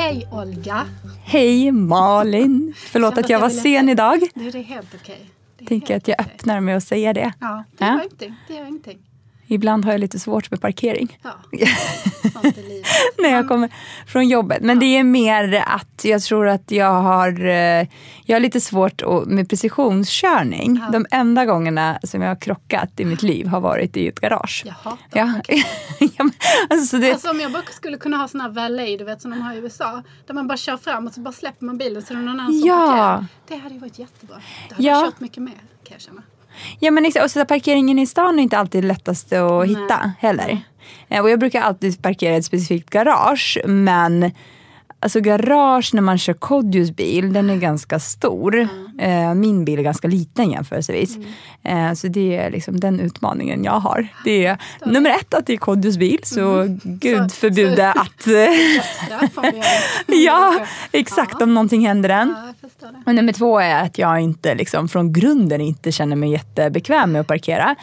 Hej Olga! Hej Malin! Förlåt att jag var sen idag. Det är helt okej. Det är Tänker att jag okej. öppnar med att säga det. Ja, det Ja. gör ingenting. Det gör ingenting. Ibland har jag lite svårt med parkering. Ja, när jag kommer från jobbet. Men det är mer att jag tror att jag har, eh, jag har lite svårt med precisionskörning. De enda gångerna som jag har krockat i mitt liv har varit i ett garage. Jaha. Ja. ja, men, alltså det, Alltså om jag bara skulle kunna ha sån här valet, du vet som de har i USA. Där man bara kör fram och så bara släpper man bilen så är det någon annan som Ja. parkerar. Det hade ju varit jättebra. Då hade Ja. jag kört mycket mer kan jag känna. Ja, men exakt. Och så parkeringen i stan är inte alltid lättast att hitta heller. Eh, Och jag brukar alltid parkera i ett specifikt garage. Men alltså garage när man kör Kodjos bil, den är ganska stor. Eh, Min bil är ganska liten jämförelsevis. Eh, Så det är liksom den utmaningen jag har. Det är nummer ett att det är Kodjos bil, så gud Så- förbjude att... ja, exakt om någonting händer den. Ja. Och nummer två är att jag inte liksom, från grunden inte känner mig jättebekväm med att parkera.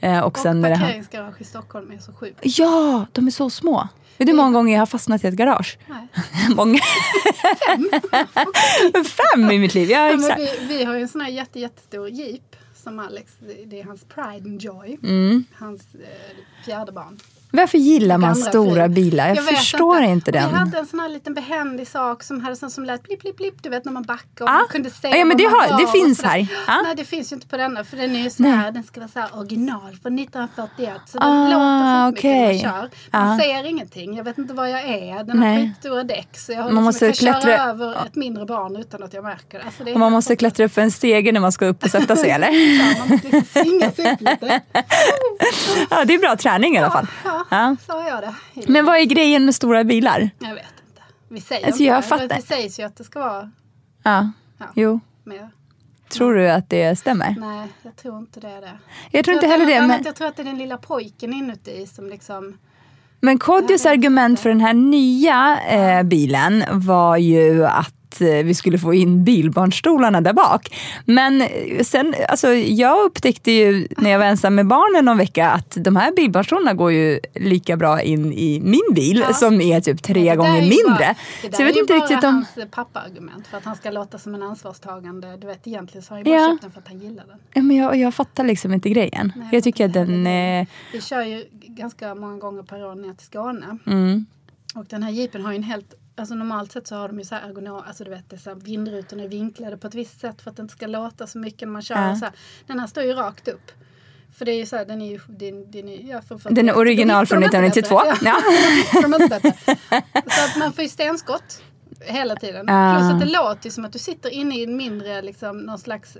Eh, och Och sen parkeringsgarage i Stockholm är så sjukt. Ja, de är så små. Vet du hur många gånger jag har fastnat i ett garage? Nej. Många. Fem i mitt liv, ja Ja, exakt. vi, vi har ju en sån här jätte, jättestor jeep som Alex, det är hans pride and joy. Mm. Hans eh, fjärde barn. Varför gillar man stora flyg. bilar? Jag, vet förstår inte, Vi den. hade en sån här liten behändig sak som hade sån som lät blipp, blipp, blipp. Du vet när man backar och Ah. man kunde se Ja, men det har- det finns här. Ah. Nej, det finns ju inte på denna. För den är ju sån här, den ska vara så här original från 1941. Så den Ah, låter skitmycket okej. när man kör. Man Ah. ser ingenting. Jag vet inte var jag är. Den har Nej. skitstora däck. Så jag, har Man liksom, måste jag klättra- köra över ett mindre barn utan att jag märker det. Alltså, det Och man måste klättra upp en stege när man ska upp och sätta sig eller? Ja, man måste liksom svinga sig upp lite. Ja, det är bra träning i alla fall. Ja, Ja. så gör det. Men vad är grejen med stora bilar? Jag vet inte. Vi säger Alltså, jag fattar. Det sägs ju att det ska vara Ja, Ja. jo. mer. Tror du att det stämmer? Nej, jag tror inte det är det. Jag tror Jag inte heller det. Men, Jag tror att det är den lilla pojken inuti som liksom... men Kodjos argument för den här nya eh, bilen var ju att eh, vi skulle få in bilbarnstolarna där bak. Men eh, sen, alltså, jag upptäckte ju när jag var ensam med barnen någon vecka att de här bilbarnstolarna går ju lika bra in i min bil Ja. som är typ tre Det gånger mindre. Bara, det Så jag vet är inte bara riktigt om... hans pappa-argument. För att han ska låta som en ansvarstagande. Du vet, egentligen så har han ju bara Ja. köpt den för att han gillar den. Ja, men jag, jag fattar liksom inte grejen. Nej, jag tycker att den... Eh, Vi kör ju ganska många gånger per år ner till Skåne. mm, Och den här jeepen har ju en helt Alltså normalt sett så har de ju så här ergonom, alltså du vet det är så här, vindrutorna är vinklade på ett visst sätt för att det inte ska låta så mycket när man kör. Och så här. Den här står ju rakt upp. För det är ju så här, den är ju, den, den är, ja, för, för, Den är original från de inte 1992. bättre. Ja. Ja. de inte bättre. så att man får ju stenskott hela tiden. Ja. Plus att det låter som att du sitter inne i en mindre, liksom, någon slags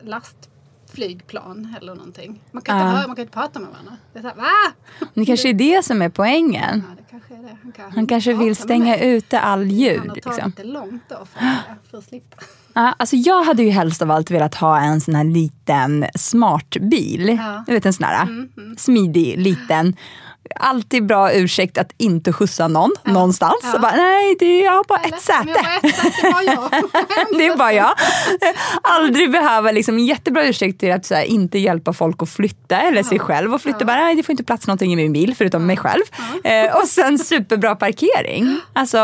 lastflygplan eller någonting. Man kan, inte höra, man kan inte prata med varandra. Det är så här, va? det kanske är det som är poängen. Ja, det kanske är det. Han, kan, Han kanske vill stänga ute all ljud. Han har tagit Liksom. det långt då för, för att slippa. Ja, alltså jag hade ju helst av allt velat ha en sån här liten smart bil. Ja. Du vet en sån här Mm, smidig liten. Alltid bra ursäkt att inte skjutsa någon någonstans. Ja. Bara, nej, det är, jag har bara Eller? ett säte. ett det var jag. Det är bara jag. Aldrig behöva liksom, en jättebra ursäkt till att här, inte hjälpa folk att flytta eller sig själv att flytta. Ja. Bara, nej, det får inte plats någonting i min bil förutom mig själv. Eh, och sen superbra parkering. Alltså,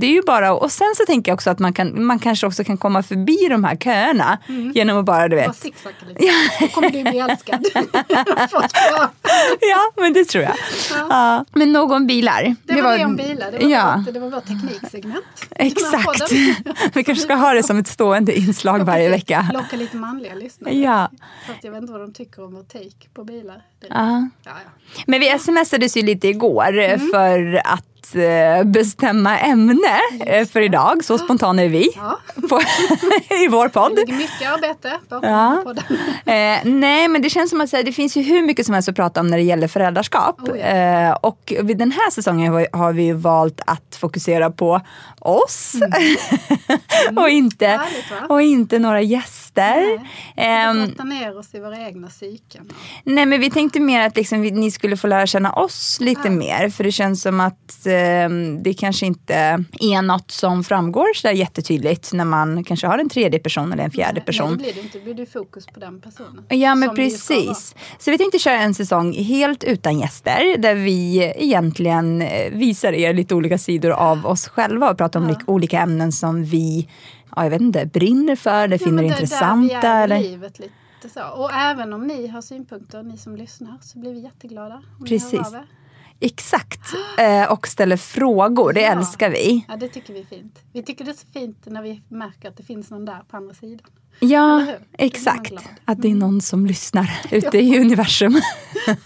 det är ju bara, och sen så tänker jag också att man, kan, man kanske också kan komma förbi de här köerna genom att bara, du Bara vet. zigzacka lite. Då kommer du bli älskad. Ja, men det tror jag. Ja. Men nog om bilar. Det, var det om bilar. Det var, ja, vårt, det var vårt tekniksegment. exakt. Vi kanske ska ha det som ett stående inslag varje vecka. Locka lite manliga lyssnare. Ja. Fast jag vet inte vad de tycker om vår take på bilar. Det, Ja. ja, ja. Men vi smsades ju lite igår Mm. för att att eh, bestämma ämne eh, för idag. Så spontana är vi Ja. på, i vår Det podd. ligger mycket arbete bakom Ja. podden. Eh, nej, men det känns som att här, det finns ju hur mycket som helst att prata om när det gäller föräldraskap. Oh, ja. eh, och vid den här säsongen har, vi valt att fokusera på oss. och, inte, Mm. Härligt, och inte några gäster. Ehm, Grotta ner oss i våra egna psyken. Nej men vi tänkte mer att liksom, vi, ni skulle få lära känna oss lite Ja. mer. För det känns som att eh, det kanske inte är något som framgår så där jättetydligt när man kanske har en tredje person eller en fjärde Nej, person. Nej, det blir det inte. Då blir det fokus på den personen. Ja men precis. Så vi tänkte köra en säsong helt utan gäster där vi egentligen eh, visar er lite olika sidor av oss själva och pratar om lik- olika ämnen som vi ja, jag vet inte, brinner för eller Ja, finner det- intressanta. Där eller? livet lite så. Och även om ni har synpunkter, ni som lyssnar, så blir vi jätteglada. Precis. Exakt. Eh, och ställer frågor, det Ja. älskar vi. Ja, det tycker vi är fint. Vi tycker det är så fint när vi märker att det finns någon där på andra sidan. Ja, exakt. Mm. Att det är någon som lyssnar ute i universum.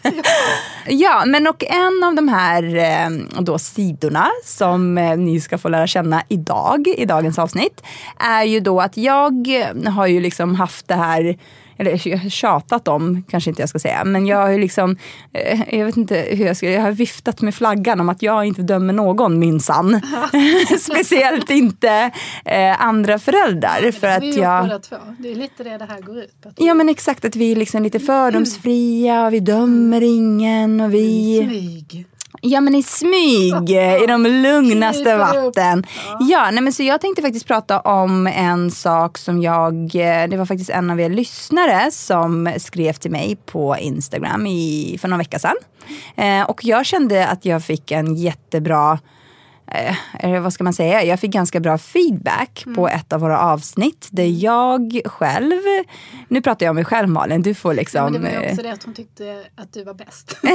ja, men och en av de här eh, då, sidorna som eh, ni ska få lära känna idag, i dagens avsnitt, är ju då att jag har ju liksom haft det här eller tjatat om, kanske inte jag ska säga, men jag har ju liksom, eh, jag vet inte hur jag ska, jag har viftat med flaggan om att jag inte dömer någon minsann. Speciellt inte eh, andra föräldrar. För det att vi jag... båda två. Det är lite det det här går ut på. Ja men exakt, att vi är liksom lite fördomsfria och vi dömer ingen och vi... Smyg. Ja men i smyg, i de lugnaste vatten. Ja, nej, men så jag tänkte faktiskt prata om en sak som jag, eh, det var faktiskt en av er lyssnare som skrev till mig på Instagram i, för någon vecka sedan. Eh, och jag kände att jag fick en jättebra eh, vad ska man säga, jag fick ganska bra feedback på Mm. ett av våra avsnitt där jag själv, nu pratar jag om mig själv Malin, du får Ja, liksom... men det var ju eh, också det att hon tyckte att du var bäst. det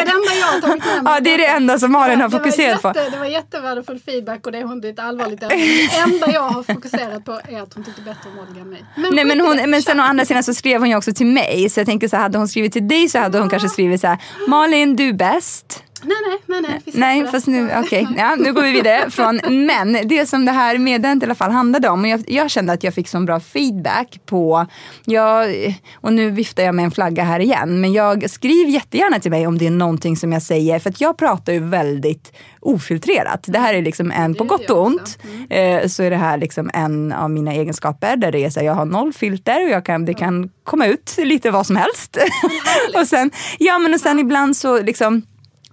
är det enda jag har tagit med mig. Ja, det är det enda som Malin har Det fokuserat på. Det var jättevärdefull feedback och det är hon ett allvarligt ämne. Det enda jag har fokuserat på är att hon tyckte bättre om Olga än mig. Men, Nej, men, hon, det. men sen å andra sidan så skrev hon ju också till mig. Så jag tänker så hade hon skrivit till dig så hade hon kanske skrivit så här, Malin du är bäst. Nej, nej, nej. nej, Nej, fast nu, okej, ja, nu går vi vidare från men. Det som det här meddelandet i alla fall handlade om, och jag, jag kände att jag fick så bra feedback på, jag, och nu viftar jag med en flagga här igen, men jag skriv jättegärna till mig om det är någonting som jag säger, för att jag pratar ju väldigt ofiltrerat. Det här är liksom en, på gott och ont, eh, så är det här liksom en av mina egenskaper, där det är så här, jag har noll filter och jag kan, det kan komma ut lite vad som helst. och sen, ja men och sen ibland så liksom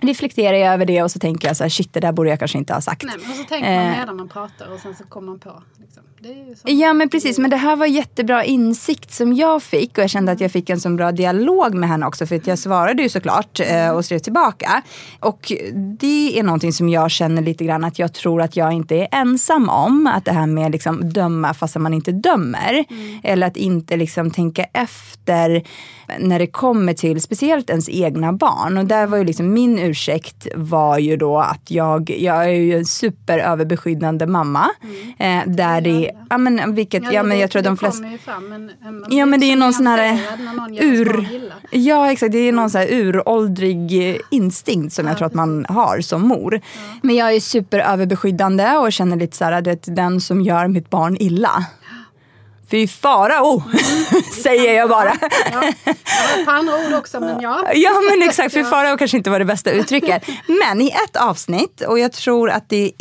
reflekterar jag över det och så tänker jag så här, shit det där borde jag kanske inte ha sagt. Nej, men så tänker man Eh. medan man pratar och sen så kommer man på. Liksom. Ja men precis, men det här var jättebra insikt som jag fick och jag kände att jag fick en så bra dialog med henne också för att jag svarade ju såklart eh, och skrev tillbaka. Och det är någonting som jag känner lite grann att jag tror att jag inte är ensam om. Att det här med liksom döma fast man inte dömer. Eller att inte liksom tänka efter när det kommer till speciellt ens egna barn. Och där var ju liksom min ursäkt var ju då att jag, jag är ju en superöverbeskyddande mamma. Eh, där det, ja men vilket, ja, men det- jag tror det de flesta ju fram, men, men man Ja men det är så någon sån här barn ur... Ja exakt, det är någon sån här uråldrig eh, instinkt som jag tror att man har som mor. Men jag är superöverbeskyddande och känner lite så här, du vet, den som gör mitt barn illa. Fy farao, säger jag bara. Ja, jag har på andra ord också, men ja. Ja men exakt, Ja. farao kanske inte var det bästa uttrycket. Men i ett avsnitt, och jag tror att det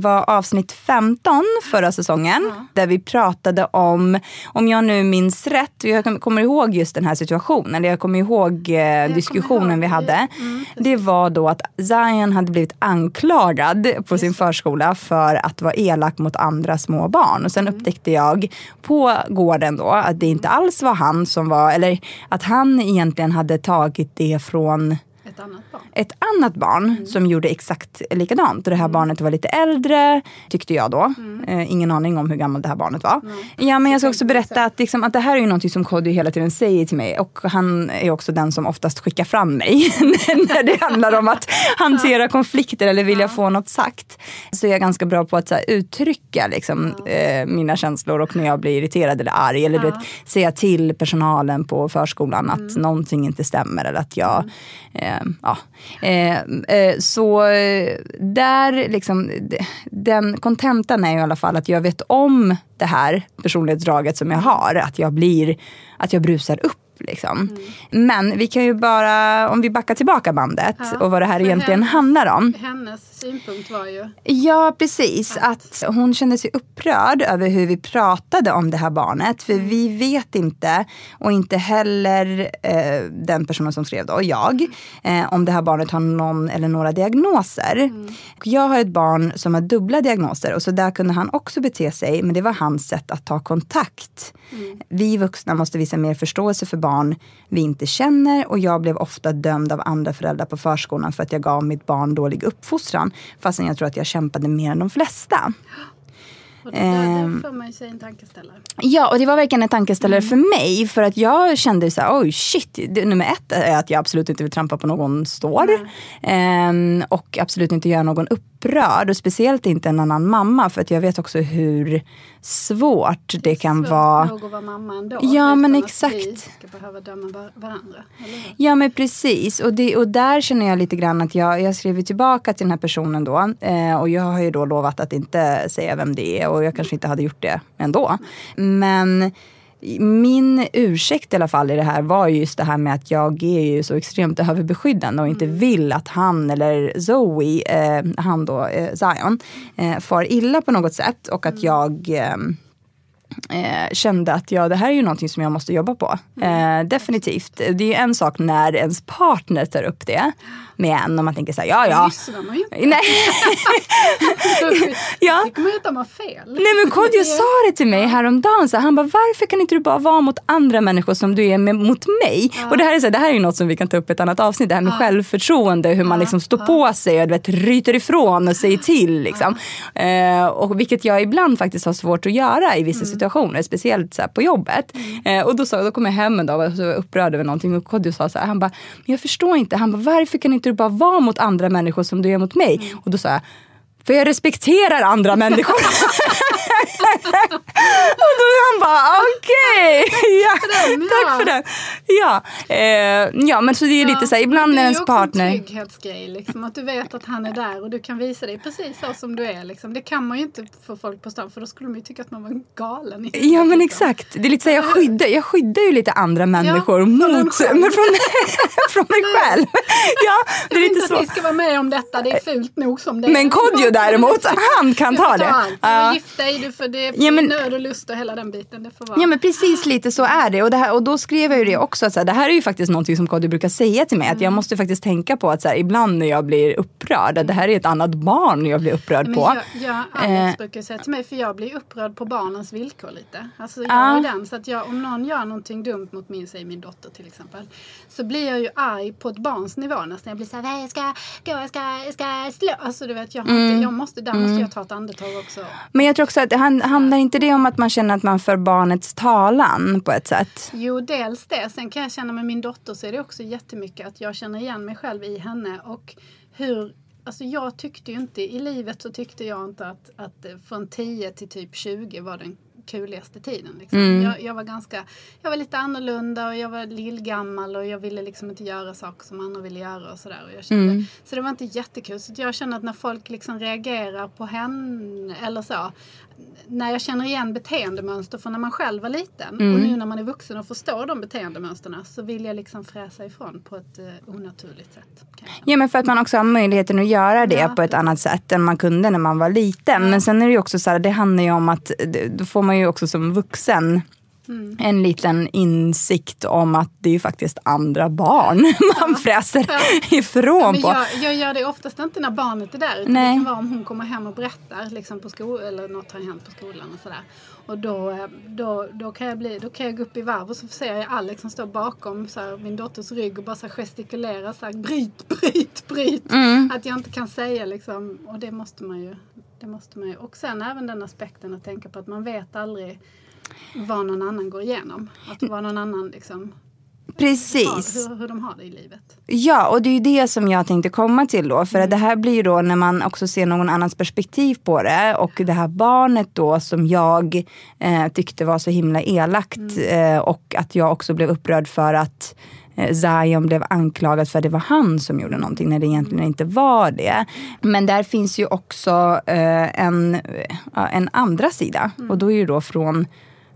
var avsnitt 15 förra säsongen, där vi pratade om, om jag nu minns rätt, jag kom- kommer ihåg just den här situationen, eller jag kommer ihåg eh, diskussionen ihåg vi hade. Mm, det var då att Zion hade blivit anklagad på sin förskola för att vara elak mot andra små barn. Och sen Mm. upptäckte jag på gården då att det inte alls var han som var, eller att han egentligen hade tagit det från ett annat barn. ett annat barn Mm. som gjorde exakt likadant. Och det här barnet var lite äldre, tyckte jag då. Mm. Eh, ingen aning om hur gammalt det här barnet var. Ja, men jag ska också berätta att, liksom, att det här är ju någonting som Kodjo hela tiden säger till mig. Och han är också den som oftast skickar fram mig när det handlar om att hantera konflikter eller vilja få något sagt. Så är jag ganska bra på att här, uttrycka liksom, eh, mina känslor och när jag blir irriterad eller arg. Eller du vet, säga till personalen på förskolan att någonting inte stämmer eller att jag eh, ja. Eh, eh, så eh, där, liksom, den kontentan är ju i alla fall att jag vet om det här personlighetsdraget som jag har. Att jag blir, att jag brusar upp. Liksom. Men vi kan ju bara, om vi backar tillbaka bandet Ja. och vad det här egentligen hennes- handlar om. Hennes synpunkt var ju, Ja, precis. Att hon kände sig upprörd över hur vi pratade om det här barnet. För vi vet inte, och inte heller eh, den personen som skrev då, jag, eh, om det här barnet har någon eller några diagnoser. Och Jag har ett barn som har dubbla diagnoser och så där kunde han också bete sig, men det var hans sätt att ta kontakt. Vi vuxna måste visa mer förståelse för barn vi inte känner och jag blev ofta dömd av andra föräldrar på förskolan för att jag gav mitt barn dålig uppfostran. Fastän jag tror att jag kämpade mer än de flesta och det, Ehm. det får man ju sig en tankeställare. Ja, och det var verkligen en tankeställare för mig. För att jag kände så här, oj shit. Det, nummer ett är att jag absolut inte vill trampa på någon står. Ehm, och absolut inte göra någon upprörd. Och speciellt inte en annan mamma. För att jag vet också hur svårt det kan Svårt vara. nog att vara mamma ändå. Ja, men utan att exakt. vi ska behöva döma var- varandra. Eller? Ja men precis. Och, det, och där känner jag lite grann att jag, jag skrev tillbaka till den här personen då. Eh, och jag har ju då lovat att inte säga vem det är. Och jag kanske inte hade gjort det ändå. Men min ursäkt i alla fall i det här var ju just det här med att jag är ju så extremt överbeskyddande och inte vill att han eller Zoe, eh, han då, eh, Zion, eh, far illa på något sätt. Och att jag ehm, eh, kände att ja, det här är ju någonting som jag måste jobba på. Eh, definitivt. Det är ju en sak när ens partner tar upp det med en och man tänker så här, ja ja. lyssnar man ju inte. Nej. Ja. tycker man ju att de har fel. Nej men Kodjo sa det till mig häromdagen. Så här, han bara, varför kan inte du bara vara mot andra människor som du är med, mot mig? Och det här, är så här, det här är ju något som vi kan ta upp i ett annat avsnitt. Det här med självförtroende, hur man liksom står på sig och du vet, ryter ifrån och säger till. Liksom. Eh, och vilket jag ibland faktiskt har svårt att göra i vissa situationer, speciellt så på jobbet. Eh, och då, sa, då kom jag hem en dag och var upprörd över någonting och Kodjo sa så här, han bara, men jag förstår inte. Han bara, varför kan inte du bara vara mot andra människor som du är mot mig? Och då sa jag, för jag respekterar andra människor. och då han bara okej, ja, den, tack ja. för den. Ja, eh, ja men så det är lite så här, ibland det är är ens ju också en partner. trygghetsgrej. Liksom, att du vet att han är där och du kan visa dig precis så som du är. Liksom. Det kan man ju inte för folk på stan för då skulle de ju tycka att man var galen. Ja men liksom. exakt. Det är lite så här, jag, skyddar, jag skyddar ju lite andra människor från mot, men från, från mig själv. Ja, det Jag är vill lite inte att ni så. ska vara med om detta, det är fult nog som det är. Men Kodjo däremot, han kan Du får ta det. allt. Du Ja. får gifta dig, du får det, Ja, men- nöd och lust och hela den biten. Det får vara. Ja men precis lite så är det. Och, det här, och då skrev jag ju det också. Att så här, det här är ju faktiskt någonting som Kodjo brukar säga till mig. Att Mm. jag måste faktiskt tänka på att så här, ibland när jag blir upprörd. Att det här är ett annat barn jag blir upprörd Men på. jag, jag, Alex Eh. brukar säga till mig, för jag blir upprörd på barnens villkor lite. Alltså jag Ja. är den, så att jag, om någon gör någonting dumt mot min, säg min dotter till exempel. Så blir jag ju arg på ett barns nivå nästan. Jag blir såhär, "Nej, jag ska jag ska, jag ska slå. Alltså du vet, jag, Mm. inte, jag måste, där måste jag ta ett andetag också. Men jag tror också att det han- handlar inte det om att man känner att man för barnets talan på ett sätt? Jo, dels det. Sen kan jag känna med min dotter så är det också jättemycket att jag känner igen mig själv i henne och hur Alltså jag tyckte ju inte, i livet så tyckte jag inte att, att från 10 till typ 20 var den kuligaste tiden. Liksom. Mm. Jag, jag var ganska, jag var lite annorlunda och jag var lillgammal och jag ville liksom inte göra saker som andra ville göra och sådär. Och jag kände, Mm. Så det var inte jättekul. Så jag känner att när folk liksom reagerar på henne eller så. När jag känner igen beteendemönster från när man själv var liten Mm. och nu när man är vuxen och förstår de beteendemönsterna så vill jag liksom fräsa ifrån på ett eh, onaturligt sätt. Ja men för att man också har möjligheten att göra det Ja, på ett annat sätt än man kunde när man var liten. Men sen är det ju också så här, det handlar ju om att då får man ju också som vuxen Mm. en liten insikt om att det är ju faktiskt andra barn man fräser ifrån Men på. jag, jag gör det oftast inte när barnet är där. Utan Nej. det kan vara om hon kommer hem och berättar liksom på skolan eller något har hänt på skolan och sådär. Och då, då, då, kan jag bli, då kan jag gå upp i varv och så ser jag Alex som står bakom så här, min dotters rygg och bara så här gestikulerar så här, bryt, bryt, bryt. Mm. Att jag inte kan säga liksom, och det måste man ju. Det måste man ju. Och sen även den aspekten att tänka på att man vet aldrig vad någon annan går igenom. Att vad någon annan liksom Precis. har, hur, hur de har det i livet. Ja, och det är ju det som jag tänkte komma till då. För att det här blir ju då när man också ser någon annans perspektiv på det. Och det här barnet då som jag eh, tyckte var så himla elakt. Eh, och att jag också blev upprörd för att eh, Zion blev anklagad för att det var han som gjorde någonting när det egentligen inte var det. Men där finns ju också eh, en, eh, en andra sida och då är ju då från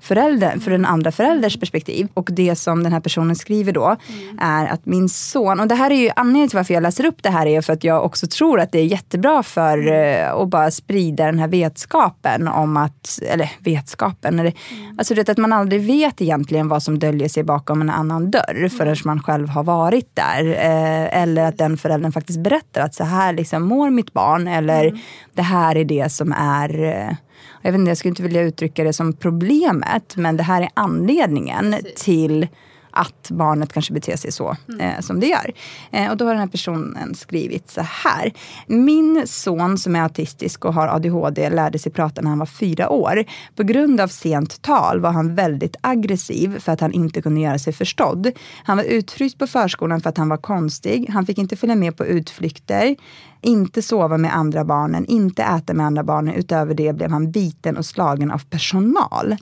förälder, för den andra förälders perspektiv. Och det som den här personen skriver då mm. är att min son, och det här är ju anledningen till varför jag läser upp det här är för att jag också tror att det är jättebra för mm. uh, att bara sprida den här vetskapen om att, eller vetskapen, eller, mm. alltså det att man aldrig vet egentligen vad som döljer sig bakom en annan dörr mm. förrän man själv har varit där. Uh, eller att den föräldern faktiskt berättar att så här liksom mår mitt barn eller mm. det här är det som är uh, jag, vet inte, jag skulle inte vilja uttrycka det som problemet, men det här är anledningen Precis. till att barnet kanske beter sig så mm. eh, som det gör. Eh, och då har den här personen skrivit så här. Min son som är autistisk och har ADHD lärde sig prata när han var fyra år. På grund av sent tal var han väldigt aggressiv för att han inte kunde göra sig förstådd. Han var utfryst på förskolan för att han var konstig. Han fick inte följa med på utflykter inte sova med andra barnen, inte äta med andra barnen. Utöver det blev han biten och slagen av personal.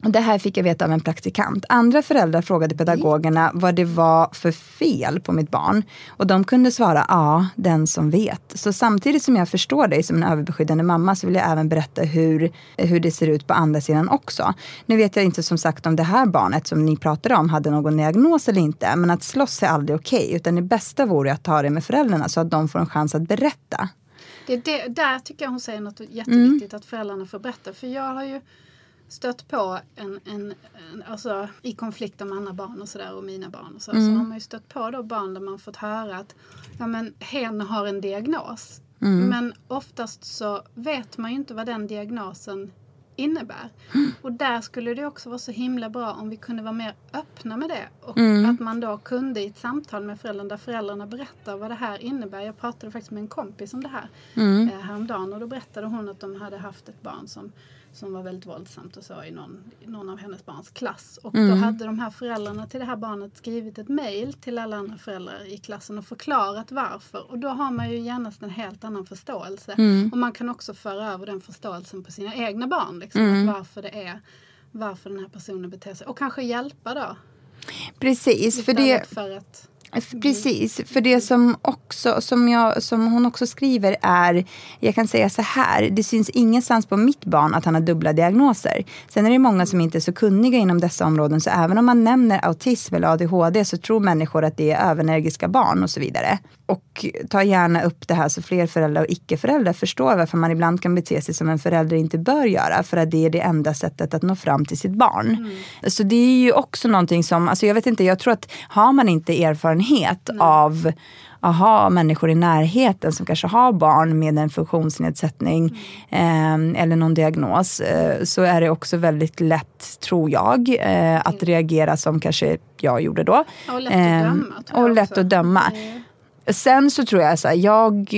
Det här fick jag veta av en praktikant. Andra föräldrar frågade pedagogerna vad det var för fel på mitt barn. Och de kunde svara ja, den som vet. Så samtidigt som jag förstår dig som en överbeskyddande mamma så vill jag även berätta hur, hur det ser ut på andra sidan också. Nu vet jag inte som sagt om det här barnet som ni pratade om hade någon diagnos eller inte. Men att slåss är aldrig okej. Okay, utan det bästa vore att ta det med föräldrarna så att de får en chans att berätta. Det, det där tycker jag hon säger något jätteviktigt mm. att föräldrarna får berätta. För jag har ju stött på en, en, en, alltså i konflikter med andra barn och sådär och mina barn och så, mm. så har man ju stött på då barn där man fått höra att ja men hen har en diagnos. Mm. Men oftast så vet man ju inte vad den diagnosen innebär. Mm. Och där skulle det också vara så himla bra om vi kunde vara mer öppna med det. Och mm. att man då kunde i ett samtal med föräldrarna där föräldrarna berättar vad det här innebär. Jag pratade faktiskt med en kompis om det här mm. eh, häromdagen och då berättade hon att de hade haft ett barn som som var väldigt våldsamt och så i någon, någon av hennes barns klass. Och mm. då hade de här föräldrarna till det här barnet skrivit ett mail till alla andra föräldrar i klassen och förklarat varför. Och då har man ju genast en helt annan förståelse. Mm. Och man kan också föra över den förståelsen på sina egna barn. Liksom, mm. varför det är varför den här personen beter sig. Och kanske hjälpa då. Precis. För det... För att, Precis, för det som, också, som, jag, som hon också skriver är, jag kan säga så här, det syns ingenstans på mitt barn att han har dubbla diagnoser. Sen är det många som inte är så kunniga inom dessa områden, så även om man nämner autism eller ADHD så tror människor att det är överenergiska barn och så vidare. Och ta gärna upp det här så fler föräldrar och icke-föräldrar förstår varför man ibland kan bete sig som en förälder inte bör göra, för att det är det enda sättet att nå fram till sitt barn. Mm. Så det är ju också någonting som, alltså jag vet inte, jag tror att har man inte erfarenhet mm. av aha, människor i närheten som kanske har barn med en funktionsnedsättning mm. eh, eller någon diagnos eh, så är det också väldigt lätt, tror jag, eh, att mm. reagera som kanske jag gjorde då. Och lätt att ehm, döma. Och lätt att döma. Sen så tror jag så här, jag,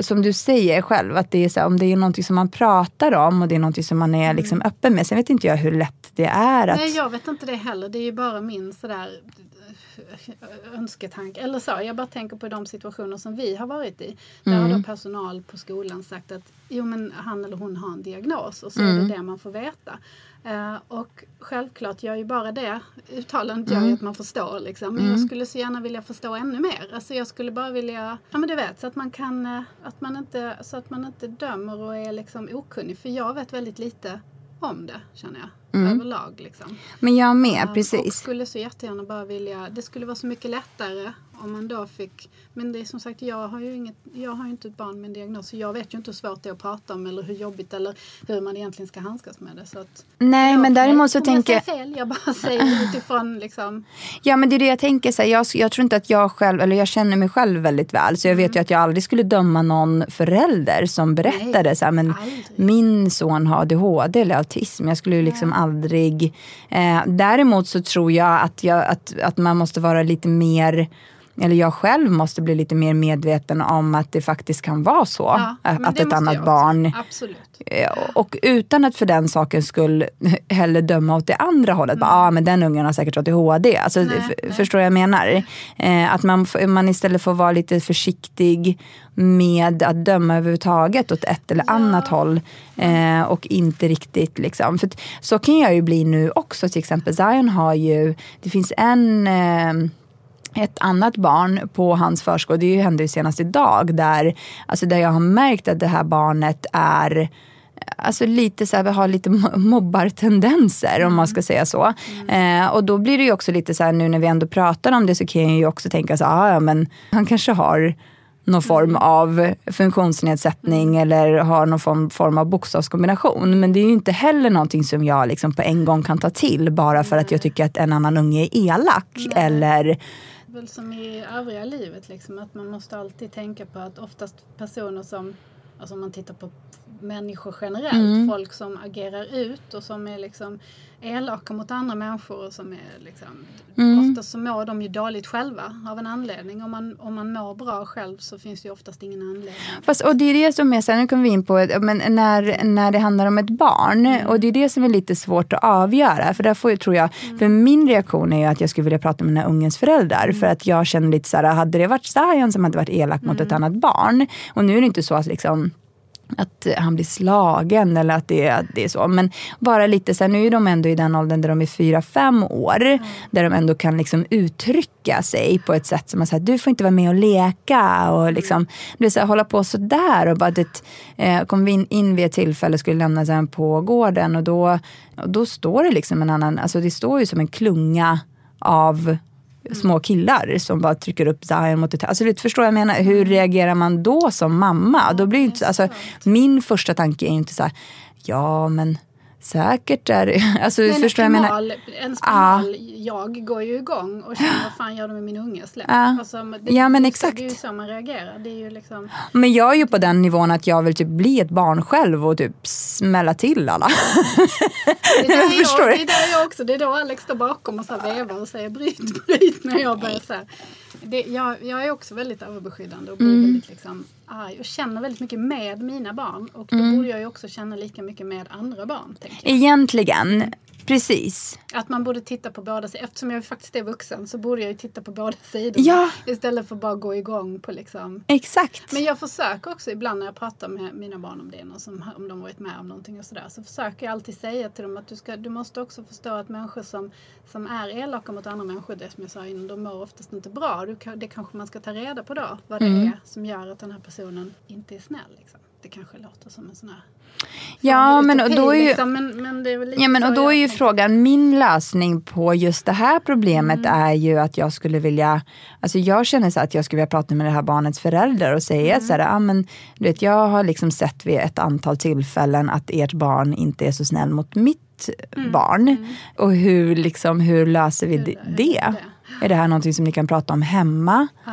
som du säger själv, att det är så här, om det är någonting som man pratar om och det är någonting som man är mm. liksom öppen med. Sen vet inte jag hur lätt det är. Att... Nej, jag vet inte det heller. Det är ju bara min sådär önsketanke. Eller så, jag bara tänker på de situationer som vi har varit i. Där mm. har då personal på skolan sagt att jo men han eller hon har en diagnos och så mm. är det mm. det man får veta. Uh, och självklart gör ju bara det uttalandet mm. gör ju att man förstår liksom. Men jag mm. skulle så gärna vilja förstå ännu mer. Alltså jag skulle bara vilja, ja men du vet, så att man kan, uh, att man inte, så att man inte dömer och är liksom okunnig. För jag vet väldigt lite om det känner jag mm. överlag. Liksom. Men jag med, uh, precis. Och skulle så jättegärna bara vilja, det skulle vara så mycket lättare om man då fick, men det är som sagt jag har ju inget, jag har ju inte ett barn med en diagnos så jag vet ju inte hur svårt det är att prata om eller hur jobbigt eller hur man egentligen ska handskas med det. Så att, Nej men däremot så tänker jag... fel, jag bara säger utifrån liksom. Ja men det är det jag tänker, så här, jag, jag tror inte att jag själv, eller jag känner mig själv väldigt väl så jag vet ju mm. att jag aldrig skulle döma någon förälder som berättade Nej, så här, men aldrig. min son har ADHD eller autism. Jag skulle ju liksom Nej aldrig... Eh, däremot så tror jag att, jag att, att man måste vara lite mer eller jag själv måste bli lite mer medveten om att det faktiskt kan vara så. Ja, att ett annat barn Absolut. Eh, Och utan att för den sakens skull heller döma åt det andra hållet. Ja, ah, men den ungen har säkert ADHD. Alltså, Nej, f- nej. Förstår jag menar? Eh, att man, man istället får vara lite försiktig med att döma överhuvudtaget åt ett eller annat håll. Eh, och inte riktigt liksom. För så kan jag ju bli nu också. Till exempel Zion har ju, det finns en eh, ett annat barn på hans förskola, det hände ju senast idag, där, alltså där jag har märkt att det här barnet är Alltså lite så här, har lite mo- mobbartendenser om man ska säga så. Eh, och då blir det ju också lite så här nu när vi ändå pratar om det så kan jag ju också tänka så ah, ja men han kanske har någon form av funktionsnedsättning eller har någon form, form av bokstavskombination. Men det är ju inte heller någonting som jag liksom på en gång kan ta till bara för att jag tycker att en annan unge är elak. Eller väl som i övriga livet, liksom, att man måste alltid tänka på att oftast personer som, alltså om man tittar på människor generellt, Mm. folk som agerar ut och som är liksom elaka mot andra människor och som är liksom, Mm. oftast så mår de ju dåligt själva av en anledning. Om man, om man mår bra själv så finns det ju oftast ingen anledning. Fast, och det är det som är, sen nu kommer vi in på, men när, när det handlar om ett barn, och det är det som är lite svårt att avgöra. För där får jag, tror jag, för min reaktion är ju att jag skulle vilja prata med den här ungens föräldrar. För att jag känner lite så här, hade det varit Zion som hade varit elak mot ett annat barn, och nu är det inte så att liksom att han blir slagen eller att det, att det är så. Men bara lite så här, nu är de ändå i den åldern där de är fyra fem år. Där de ändå kan liksom uttrycka sig på ett sätt som att säga, du får inte vara med och leka. Och liksom, du så här, hålla på sådär. Och bara det, eh, kom vi in, in vid ett tillfälle och skulle lämna sen på gården. Och då, och då står det liksom en annan, alltså det står ju som en klunga av små killar som bara trycker upp Zion mot ett Alltså förstår jag menar? Hur reagerar man då som mamma? Då blir inte, alltså, min första tanke är ju inte så här, ja men säkert är det... Alltså, Men förstår en spiral, en spiral jag går ju igång och känner vad fan gör de med min unge? Släpp. Ja. Alltså, det, Ja, men det exakt. Det är ju så man reagerar. Det är ju liksom... Men jag är ju på den nivån att jag vill typ bli ett barn själv och typ smälla till alla. Det är där Jag förstår jag, det. är jag också. Det är då Alex står bakom och så vevar och säger bryt, bryt när jag börjar så här. Det, jag, jag är också väldigt överbeskyddande och blir Mm. väldigt liksom arg och känner väldigt mycket med mina barn. Och då Mm. borde jag ju också känna lika mycket med andra barn. Tänker jag. Egentligen, precis. Att man borde titta på båda sidor. Eftersom jag faktiskt är vuxen så borde jag ju titta på båda sidor. Ja. Istället för bara gå igång på liksom Exakt. Men jag försöker också ibland när jag pratar med mina barn om det, som, om de varit med om någonting och sådär, så försöker jag alltid säga till dem att du, ska, du måste också förstå att människor som, som är elaka mot andra människor, det som jag sa innan, de mår oftast inte bra. Du, det kanske man ska ta reda på då, vad det Mm. är som gör att den här personen inte är snäll. Liksom. Det kanske låter som en sån här Ja, men och då är ju... liksom, men, men det är Ja, men, och då är ju frågan, min lösning på just det här problemet är ju att jag skulle vilja, alltså jag känner så att jag skulle vilja prata med det här barnets föräldrar och säga så här, ah, men, du vet, jag har liksom sett vid ett antal tillfällen att ert barn inte är så snäll mot mitt barn. Och hur, liksom, hur löser vi Hur- det? hur det? gör Är det här någonting som ni kan prata om hemma? Ja.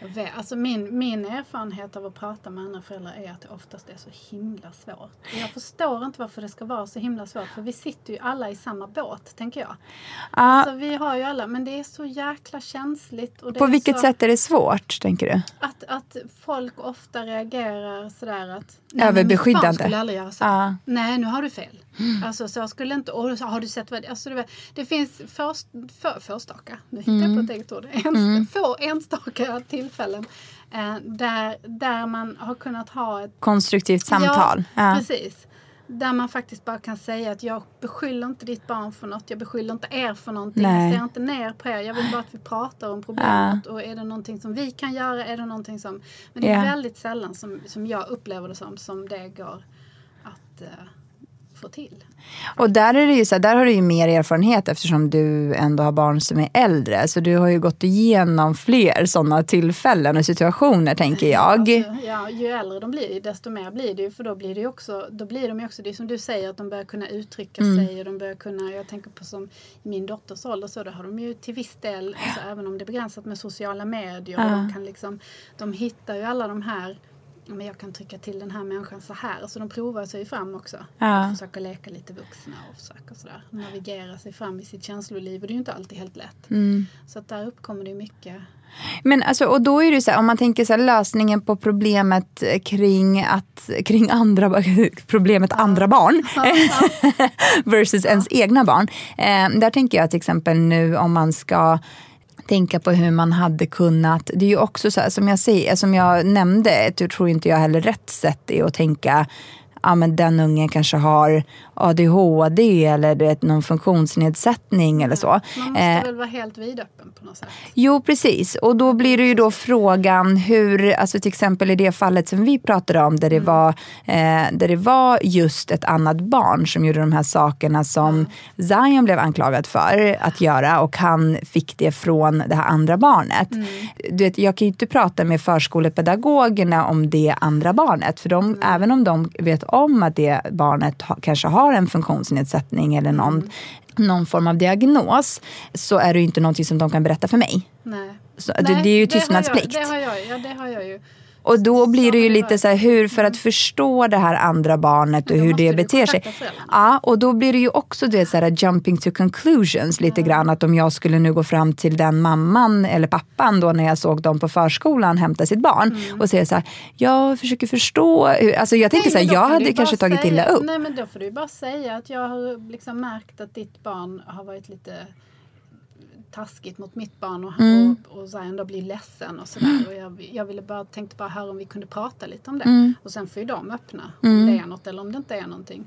Jag vet, Alltså min, min erfarenhet av att prata med andra föräldrar är att det oftast är så himla svårt. Jag förstår inte varför det ska vara så himla svårt för vi sitter ju alla i samma båt tänker jag. Alltså, vi har ju alla, men det är så jäkla känsligt. På vilket så sätt är det svårt, tänker du? Att, att folk ofta reagerar sådär att... "Nej, men Överbeskyddande. Mitt barn skulle aldrig göra så. Ja. Nej, nu har du fel. Alltså så skulle inte... Och har du sett vad... Alltså, det, det finns för, för, förstaka, nu hittar jag på ett eget ord, en, få enstaka tillfällen eh, där, där man har kunnat ha ett Konstruktivt samtal. Ja, Ja. precis. Där man faktiskt bara kan säga att jag beskyller inte ditt barn för något. Jag beskyller inte er för någonting. Nej. Jag ser inte ner på er. Jag vill bara att vi pratar om problemet. Och är det någonting som vi kan göra? Är det någonting som... Men det är Ja. väldigt sällan som, som jag upplever det som, som det går att eh, få till. Och där, är det ju så här, där har du ju mer erfarenhet eftersom du ändå har barn som är äldre. Så du har ju gått igenom fler sådana tillfällen och situationer tänker jag. Alltså, ja, ju äldre de blir, desto mer blir det ju. För då blir det ju också, då blir de ju också, det är som du säger, att de börjar kunna uttrycka Mm. sig. Och de börjar kunna, jag tänker på som min dotters ålder, så då har de ju till viss del, alltså, även om det är begränsat med sociala medier, och de kan liksom, de hittar ju alla de här ja, men jag kan trycka till den här människan så här. Så de provar sig fram också. Ja. Och försöker leka lite vuxna och försöker sådär navigera sig fram i sitt känsloliv. Och det är ju inte alltid helt lätt. Mm. Så att där uppkommer det mycket. Men alltså, och då är det så här, om man tänker så här, lösningen på problemet kring, att, kring andra, problemet andra barn versus ens egna barn. Eh, där tänker jag till exempel nu om man ska tänka på hur man hade kunnat, det är ju också så här, som jag, säger, som jag nämnde, jag tror inte jag heller rätt sätt är att tänka ja, men den ungen kanske har ADHD eller du vet, någon funktionsnedsättning eller så. Man måste Eh, väl vara helt vidöppen på något sätt. Jo, precis. Och då blir det ju då frågan hur, alltså till exempel i det fallet som vi pratade om, där det, var, eh, där det var just ett annat barn som gjorde de här sakerna som Zion blev anklagad för att göra och han fick det från det här andra barnet. Du vet, jag kan ju inte prata med förskolepedagogerna om det andra barnet, för de, även om de vet om att det barnet ha, kanske har en funktionsnedsättning eller någon, någon form av diagnos, så är det ju inte någonting som de kan berätta för mig. Nej. Så det- det är ju har jag- tystnadsplikt. Det har jag, ja, det har jag ju. Och då blir det ju lite så här, hur, för att förstå det här andra barnet och hur det beter sig. Ja, och då blir det ju också det så här, jumping to conclusions lite grann. Att om jag skulle nu gå fram till den mamman eller pappan då när jag såg dem på förskolan hämta sitt barn och säga så här, jag försöker förstå. Hur, alltså jag tänker så här, Mm. Jag hade kanske tagit säga, illa upp. Nej men då får du ju bara säga att jag har liksom märkt att ditt barn har varit lite taskigt mot mitt barn och, Mm. och, och Zion då blir ledsen och sådär. Och jag, jag ville bara, tänkte bara höra om vi kunde prata lite om det. Mm. Och sen får ju de öppna om det är något eller om det inte är någonting.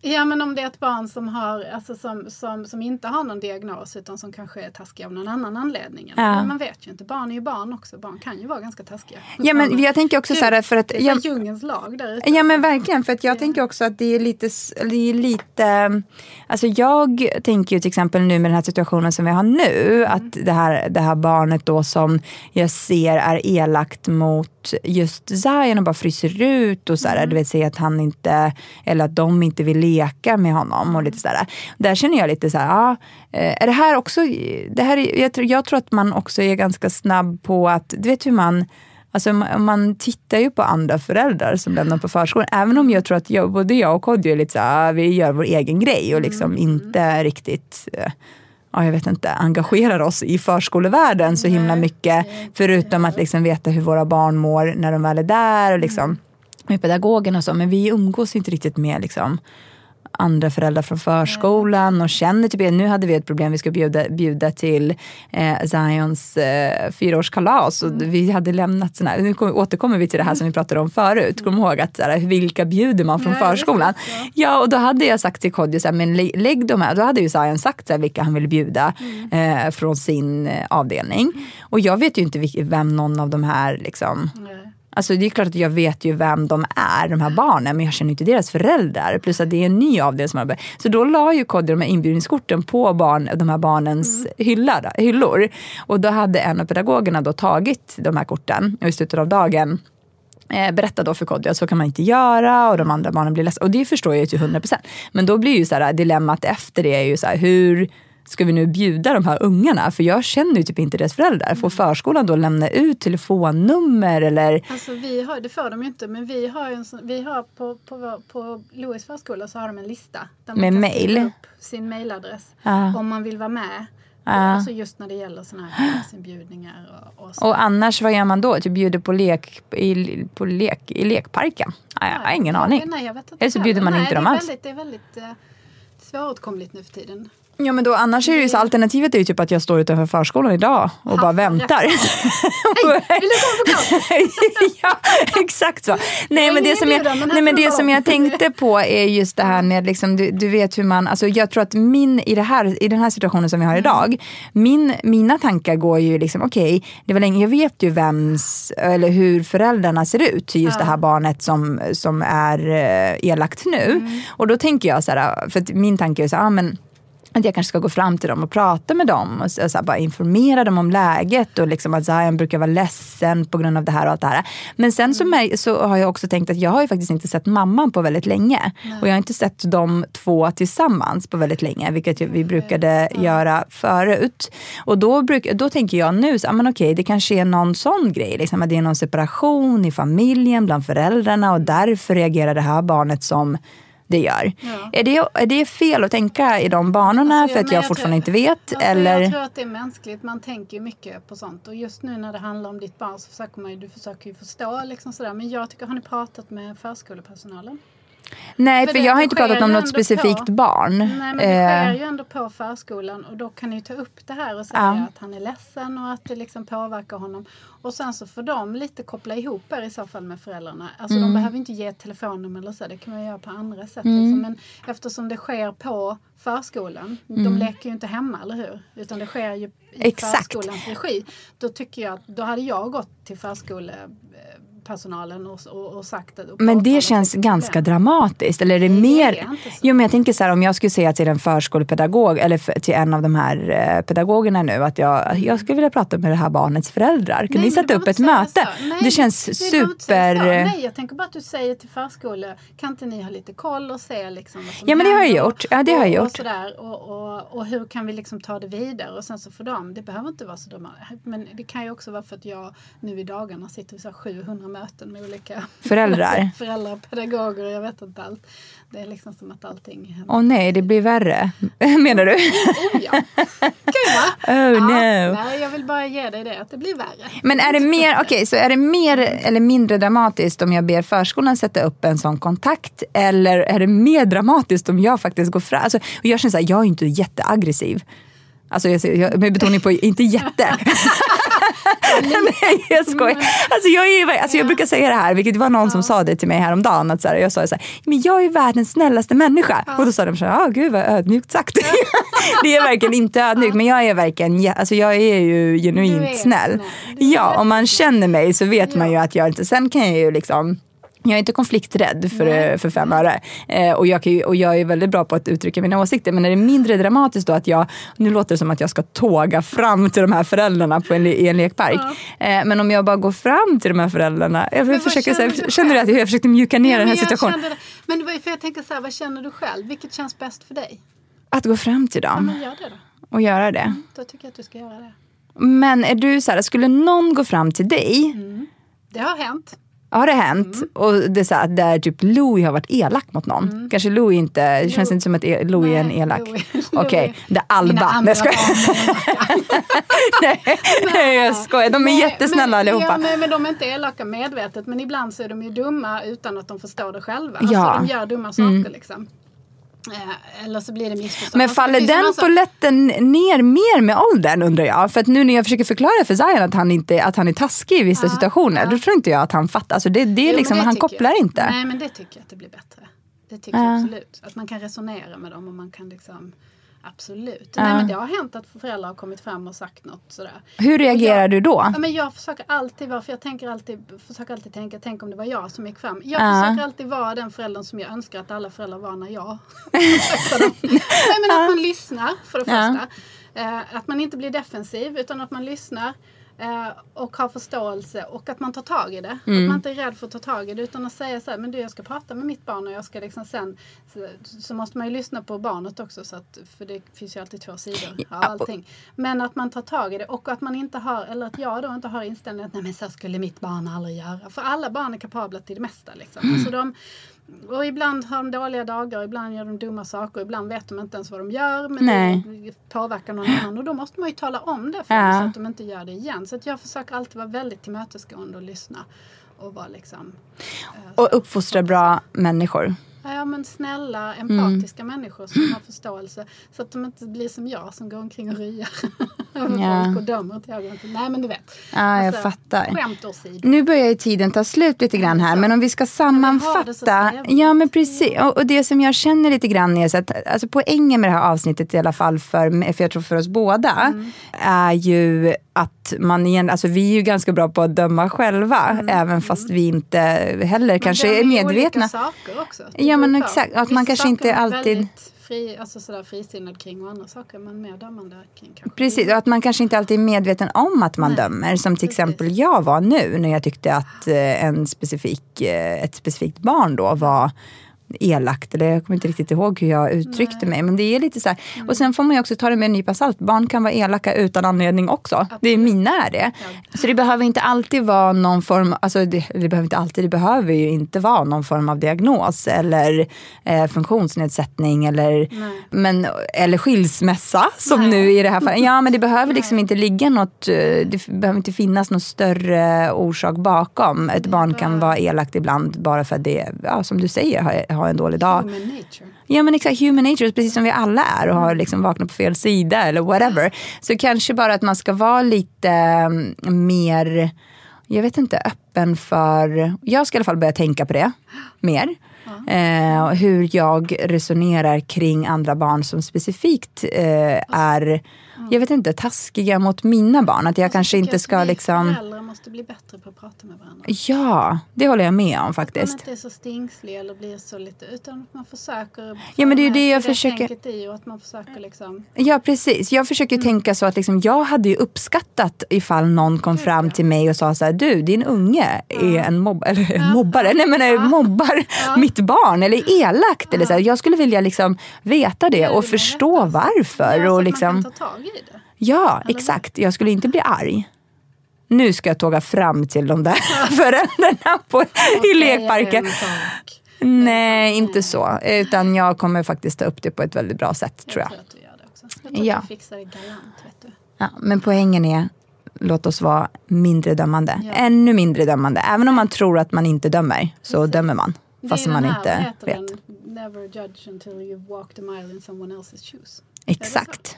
Ja men om det är ett barn som, har, alltså som, som, som inte har någon diagnos utan som kanske är taskig av någon annan anledning. Ja. Men man vet ju inte, barn är ju barn också. Barn kan ju vara ganska taskiga. Ja, men jag tänker också så här, för att- Det är jag- jag, djungelns lag där ute. Ja men verkligen, för att jag tänker också att det är lite, det är lite Alltså jag tänker ju till exempel nu med den här situationen som vi har nu, att det här, det här barnet då som jag ser är elakt mot just Zion och bara fryser ut och så här, du vet säger att han inte, eller att de inte vill leka med honom och lite sådär. Där känner jag lite så här, ja, eh, är det här också, det här är, jag, tror, jag tror att man också är ganska snabb på att, du vet hur man Alltså man, tittar ju på andra föräldrar som lämnar på förskolan. Även om jag tror att jag, både jag och Kodjo är lite så ah, vi gör vår egen grej och liksom inte riktigt eh, Ja, jag vet inte, engagerar oss i förskolevärlden så himla mycket. Förutom att liksom veta hur våra barn mår när de väl är där och liksom med pedagogen och så. Men vi umgås inte riktigt med liksom andra föräldrar från förskolan och känner typ, nu hade vi ett problem, vi skulle bjuda, bjuda till eh, Zions eh, fyraårskalas och vi hade lämnat såna här, nu kommer- återkommer vi till det här som vi pratade om förut, kom ihåg att så här, vilka bjuder man från Nej, förskolan? Ja, och då hade jag sagt till Kodjo, men lä- lägg de här, då hade ju Zion sagt så här, vilka han ville bjuda eh, från sin eh, avdelning. Och jag vet ju inte vem någon av de här liksom, Nej. Alltså det är klart att jag vet ju vem de är, de här barnen, men jag känner inte deras föräldrar. Plus att det är en ny avdelning som har börjat. Så då la ju Kodjo de här inbjudningskorten på barn, de här barnens hylla, hyllor. Och då hade en av pedagogerna då tagit de här korten och i slutet av dagen eh, berätta då för Kodjo att så kan man inte göra och de andra barnen blir ledsna. Och det förstår jag ju till 100%. Men då blir ju så här, dilemmat efter det är ju så här, hur ska vi nu bjuda de här ungarna? För jag känner ju typ inte deras föräldrar. Får förskolan då lämna ut telefonnummer eller Alltså vi har, det får de ju inte, men vi har, en vi har på, på, på Louis förskola så har de en lista. Där man Med kan mail? upp sin mailadress. Ja. Om man vill vara med Alltså just när det gäller sådana här inbjudningar och, och. Och annars, vad gör man då? Typ bjuder på lek i, på lek, i lekparken? Ja, jag har ingen aning. Nej, jag vet inte Eller så bjuder man heller. inte Nej, dem alls. Väldigt, det är väldigt eh, svåråtkomligt nu för tiden. Ja men då annars är det ju så alternativet är ju typ att jag står utanför förskolan idag och bara väntar. Hej, vill du ja, exakt så. Nej men det som jag, nej, men det som jag tänkte på är just det här med, liksom, du, du vet hur man, alltså jag tror att min, i, det här, i den här situationen som vi har idag, min, mina tankar går ju liksom, okej, det var länge, jag vet ju vems, eller hur föräldrarna ser ut till just det här barnet som, som är eh, elakt nu. Och då tänker jag så här, för min tanke är så här, ah, men att jag kanske ska gå fram till dem och prata med dem och så, här, bara informera dem om läget och liksom att Zion brukar vara ledsen på grund av det här och allt det här. Men sen så, mär- så har jag också tänkt att jag har ju faktiskt inte sett mamman på väldigt länge. Och jag har inte sett de två tillsammans på väldigt länge, vilket vi brukade göra förut. Och då, bruk, då tänker jag nu, så, ah, men okej, det kanske är någon sån grej, liksom, att det är någon separation i familjen, bland föräldrarna och därför reagerar det här barnet som det gör. Är, det, är det fel att tänka i de banorna Alltså, för att jag jag fortfarande tror- inte vet? Alltså, eller? Jag tror att det är mänskligt. Man tänker ju mycket på sånt. Och just nu när det handlar om ditt barn så försöker man ju, du försöker ju förstå liksom sådär. Men jag tycker, har ni pratat med förskolepersonalen? Nej, För för det- jag har inte pratat om något specifikt på- barn. Nej men det Eh, sker ju ändå på förskolan och då kan ni ta upp det här och säga Ja. att han är ledsen och att det liksom påverkar honom. Och sen så får de lite koppla ihop er i så fall med föräldrarna. Alltså Mm. de behöver inte ge ett telefonnummer eller så, det kan man göra på andra sätt. Liksom. Men eftersom det sker på förskolan, de leker ju inte hemma eller hur? Utan det sker ju i Mm. Exakt. förskolans regi. Då tycker jag att då hade jag gått till förskolepersonalen och, och, och sagt och Men det känns ganska problem. dramatiskt. Eller är det Nej, det mer... är inte så. Jo, men jag tänker så här, om jag skulle säga till en förskolepedagog eller till en av de här eh, pedagogerna nu att jag, jag skulle vilja prata med det här barnets föräldrar. Kan Nej, ni sätta upp ett möte? Nej, det känns säga super... Nej, jag tänker bara att du säger till förskola, kan inte ni ha lite koll och se liksom vad som Ja, men det har jag gjort. Ja, det har jag och, gjort. Och, sådär, och, och, och hur kan vi liksom ta det vidare? Och sen så får de, det behöver inte vara så dumma. Men det kan ju också vara för att jag nu i dagarna sitter så här 700 möten med olika Föräldrar. föräldrar, pedagoger, jag vet inte allt. Det är liksom som att allting händer. Åh nej, det blir värre. Menar du? Oh, ja. Gud va? Oh Ja, no. nej, jag vill bara ge dig det, att det blir värre. Men är det mer, okej, så är det mer eller mindre dramatiskt om jag ber förskolan sätta upp en sån kontakt? Eller är det mer dramatiskt om jag faktiskt går fram? Alltså, och jag känner så här, jag är inte jätteaggressiv. Alltså jag, jag, med betoning på inte jätte. Nej jag skojar. Alltså jag, är, alltså jag brukar säga det här, vilket var någon som sa det till mig häromdagen. Att så här, jag sa så här, men jag är världens snällaste människa. Och då sa de så här, ah, gud vad ödmjukt sagt. det är verkligen inte ödmjukt men jag är verkligen, alltså jag är ju genuint snäll. Ja, om man känner mig så vet man ju att jag inte, sen kan jag ju liksom jag är inte konflikträdd för, Nej. för fem öre. Eh, och, jag ju, och jag är väldigt bra på att uttrycka mina åsikter. Men är det mindre dramatiskt då att jag, nu låter det som att jag ska tåga fram till de här föräldrarna på en, i en lekpark. Eh, men om jag bara går fram till de här föräldrarna. Jag försöker, så känner du känner du att jag försökte mjuka ner Ja, den här situationen? kände. Men det var ju för jag tänker så här, vad känner du själv? Vilket känns bäst för dig? Att gå fram till Ja, dem men gör det då. och göra det. Då tycker jag att du ska göra det. Men är du så här, skulle någon gå fram till dig Det har hänt. Har det hänt? Mm. Och det är så här, där typ Louie har varit elak mot någon. Kanske Louie inte, det känns inte som att e- Louie är en elak. Okej, det är Alba. Nej, jag skojar. Nej, Nej, jag skojar. De är Nej, jättesnälla men, allihopa. Ja, nej, men de är inte elaka medvetet. Men ibland så är de ju dumma utan att de förstår det själva. Ja. Alltså, de gör dumma saker liksom. Eh, eller så blir det missförstånd. Men faller den massa- polletten ner mer med åldern undrar jag? För att nu när jag försöker förklara för Zion att han, inte, att han är taskig i vissa Ja, situationer, ja. då tror inte jag att han fattar. Alltså det, det är Jo, liksom, det han kopplar jag. inte. Nej men det tycker jag att det blir bättre. Det tycker Ja. jag absolut. Att man kan resonera med dem och man kan liksom Absolut. Nej, men det har hänt att föräldrar har kommit fram och sagt något sådär. Hur reagerar jag, du då? Ja, men jag försöker alltid vara, för jag tänker alltid, försöker alltid tänka, tänk om det var jag som gick fram. Jag Ja. försöker alltid vara den föräldern som jag önskar att alla föräldrar var när jag. Nej, men att man lyssnar för det Ja. första. Eh, att man inte blir defensiv utan att man lyssnar. Eh, och ha förståelse och att man tar tag i det. Mm. Att man inte är rädd för att ta tag i det utan att säga så här, men du jag ska prata med mitt barn och jag ska liksom sen så, så måste man ju lyssna på barnet också så att, för det finns ju alltid två sidor av allting. Men att man tar tag i det och att man inte har, eller att jag då inte har inställningen att nej men så skulle mitt barn aldrig göra. För alla barn är kapabla till det mesta liksom. Mm. Alltså de, och ibland har de dåliga dagar, ibland gör de dumma saker, ibland vet de inte ens vad de gör. Men Nej. det påverkar någon annan och då måste man ju tala om det för Ja. dem så att de inte gör det igen. Så att jag försöker alltid vara väldigt tillmötesgående och lyssna. Och vara liksom Och uppfostra bra människor. Ja men snälla, Mm. empatiska människor som har förståelse. Så att de inte blir som jag som går omkring och ryar över Ja. folk och dömer till till- Nej men du vet. Alltså, Ja, jag fattar. Skämt åsido. Nu börjar ju tiden ta slut lite grann här, men om vi ska sammanfatta. Ja, men precis. Och, och det som jag känner lite grann är så att alltså poängen med det här avsnittet i alla fall för, för jag tror för oss båda, Mm. är ju att man igen, alltså vi är ju ganska bra på att döma själva, Mm. även fast vi inte heller kanske är medvetna. olika saker också. Ja, men exakt. Att man kanske inte alltid- Fri, alltså sådär frisinnad kring och andra saker man mer dömande kring. Kanske. Precis, och att man kanske inte alltid är medveten om att man Nej, dömer. Som till precis. exempel jag var nu när jag tyckte att eh, en specifik, eh, ett specifikt barn då var elakt. Eller jag kommer inte riktigt ihåg hur jag uttryckte mig. Men det är lite så här. Mm. Och sen får man ju också ta det med en nypa salt. Barn kan vara elaka utan anledning också. Det är mina är det. Så det behöver inte alltid vara någon form, alltså det, det behöver inte alltid, det behöver ju inte vara någon form av diagnos eller eh, funktionsnedsättning eller, men, eller skilsmässa som Nej. nu i det här fallet. Ja men det behöver liksom inte ligga något, eh, det behöver inte finnas någon större orsak bakom. Ett barn kan vara elakt ibland bara för att det, ja, som du säger, har, har en dålig dag. Human nature. Ja men exakt, human nature, precis som vi alla är och har liksom vaknat på fel sida eller whatever. Så kanske bara att man ska vara lite mm, mer, jag vet inte, öppen för, jag ska i alla fall börja tänka på det mer. Eh, hur jag resonerar kring andra barn som specifikt eh, är, jag vet inte, taskiga mot mina barn. Att jag Och så kanske inte ska att vi liksom, Föräldrar måste bli bättre på att prata med varandra. ja, det håller jag med om Man faktiskt. inte är så stingslig eller blir så lite, utan att man försöker. Ja, men det är ju det jag sig försöker- i och att man försöker liksom. Ja precis, jag försöker Mm. tänka så att liksom, jag hade ju uppskattat ifall någon kom fram till mig och sa så här, du din unge är en mobb eller, mobbare, nej men eh, mobbar mitt barn eller är elakt. Eller så här. Jag skulle vilja liksom veta det och det förstå rätta. varför. Ja, och att liksom, man kan ta tag i det. Ja exakt, jag skulle inte bli arg. Nu ska jag tåga fram till de där föräldrarna på, i Säga lekparken. Nej, inte så. Utan jag kommer faktiskt ta upp det på ett väldigt bra sätt tror jag. tror att du gör det också. Jag tror Ja. att du fixar det galant. Vet du. Ja, men poängen är, låt oss vara mindre dömande. Ja. Ännu mindre dömande. Även om man tror att man inte dömer, så dömer man. Fast man inte vet. Den, Never judge until you've walked a mile in someone else's shoes. Exakt.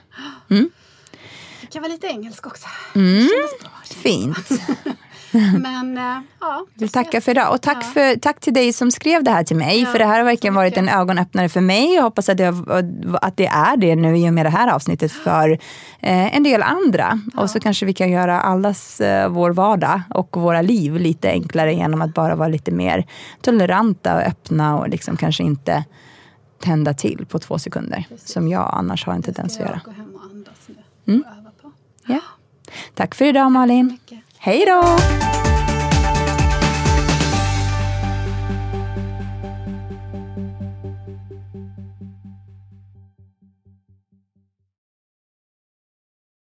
Det kan vara lite engelsk också. Mm. Fint. Men äh, ja. Jag tackar för idag. Och tack, Ja. för, tack till dig som skrev det här till mig. Ja, för det här har verkligen varit en ögonöppnare för mig. Jag hoppas att det, att det är det nu i och med det här avsnittet för eh, en del andra. Och så kanske vi kan göra allas eh, vår vardag och våra liv lite enklare genom att bara vara lite mer toleranta och öppna och liksom kanske inte tända till på två sekunder. Som jag annars har en tendens att göra. jag gå hem och andas nu. Och öva på. Ja. Tack för idag Malin. Hej då!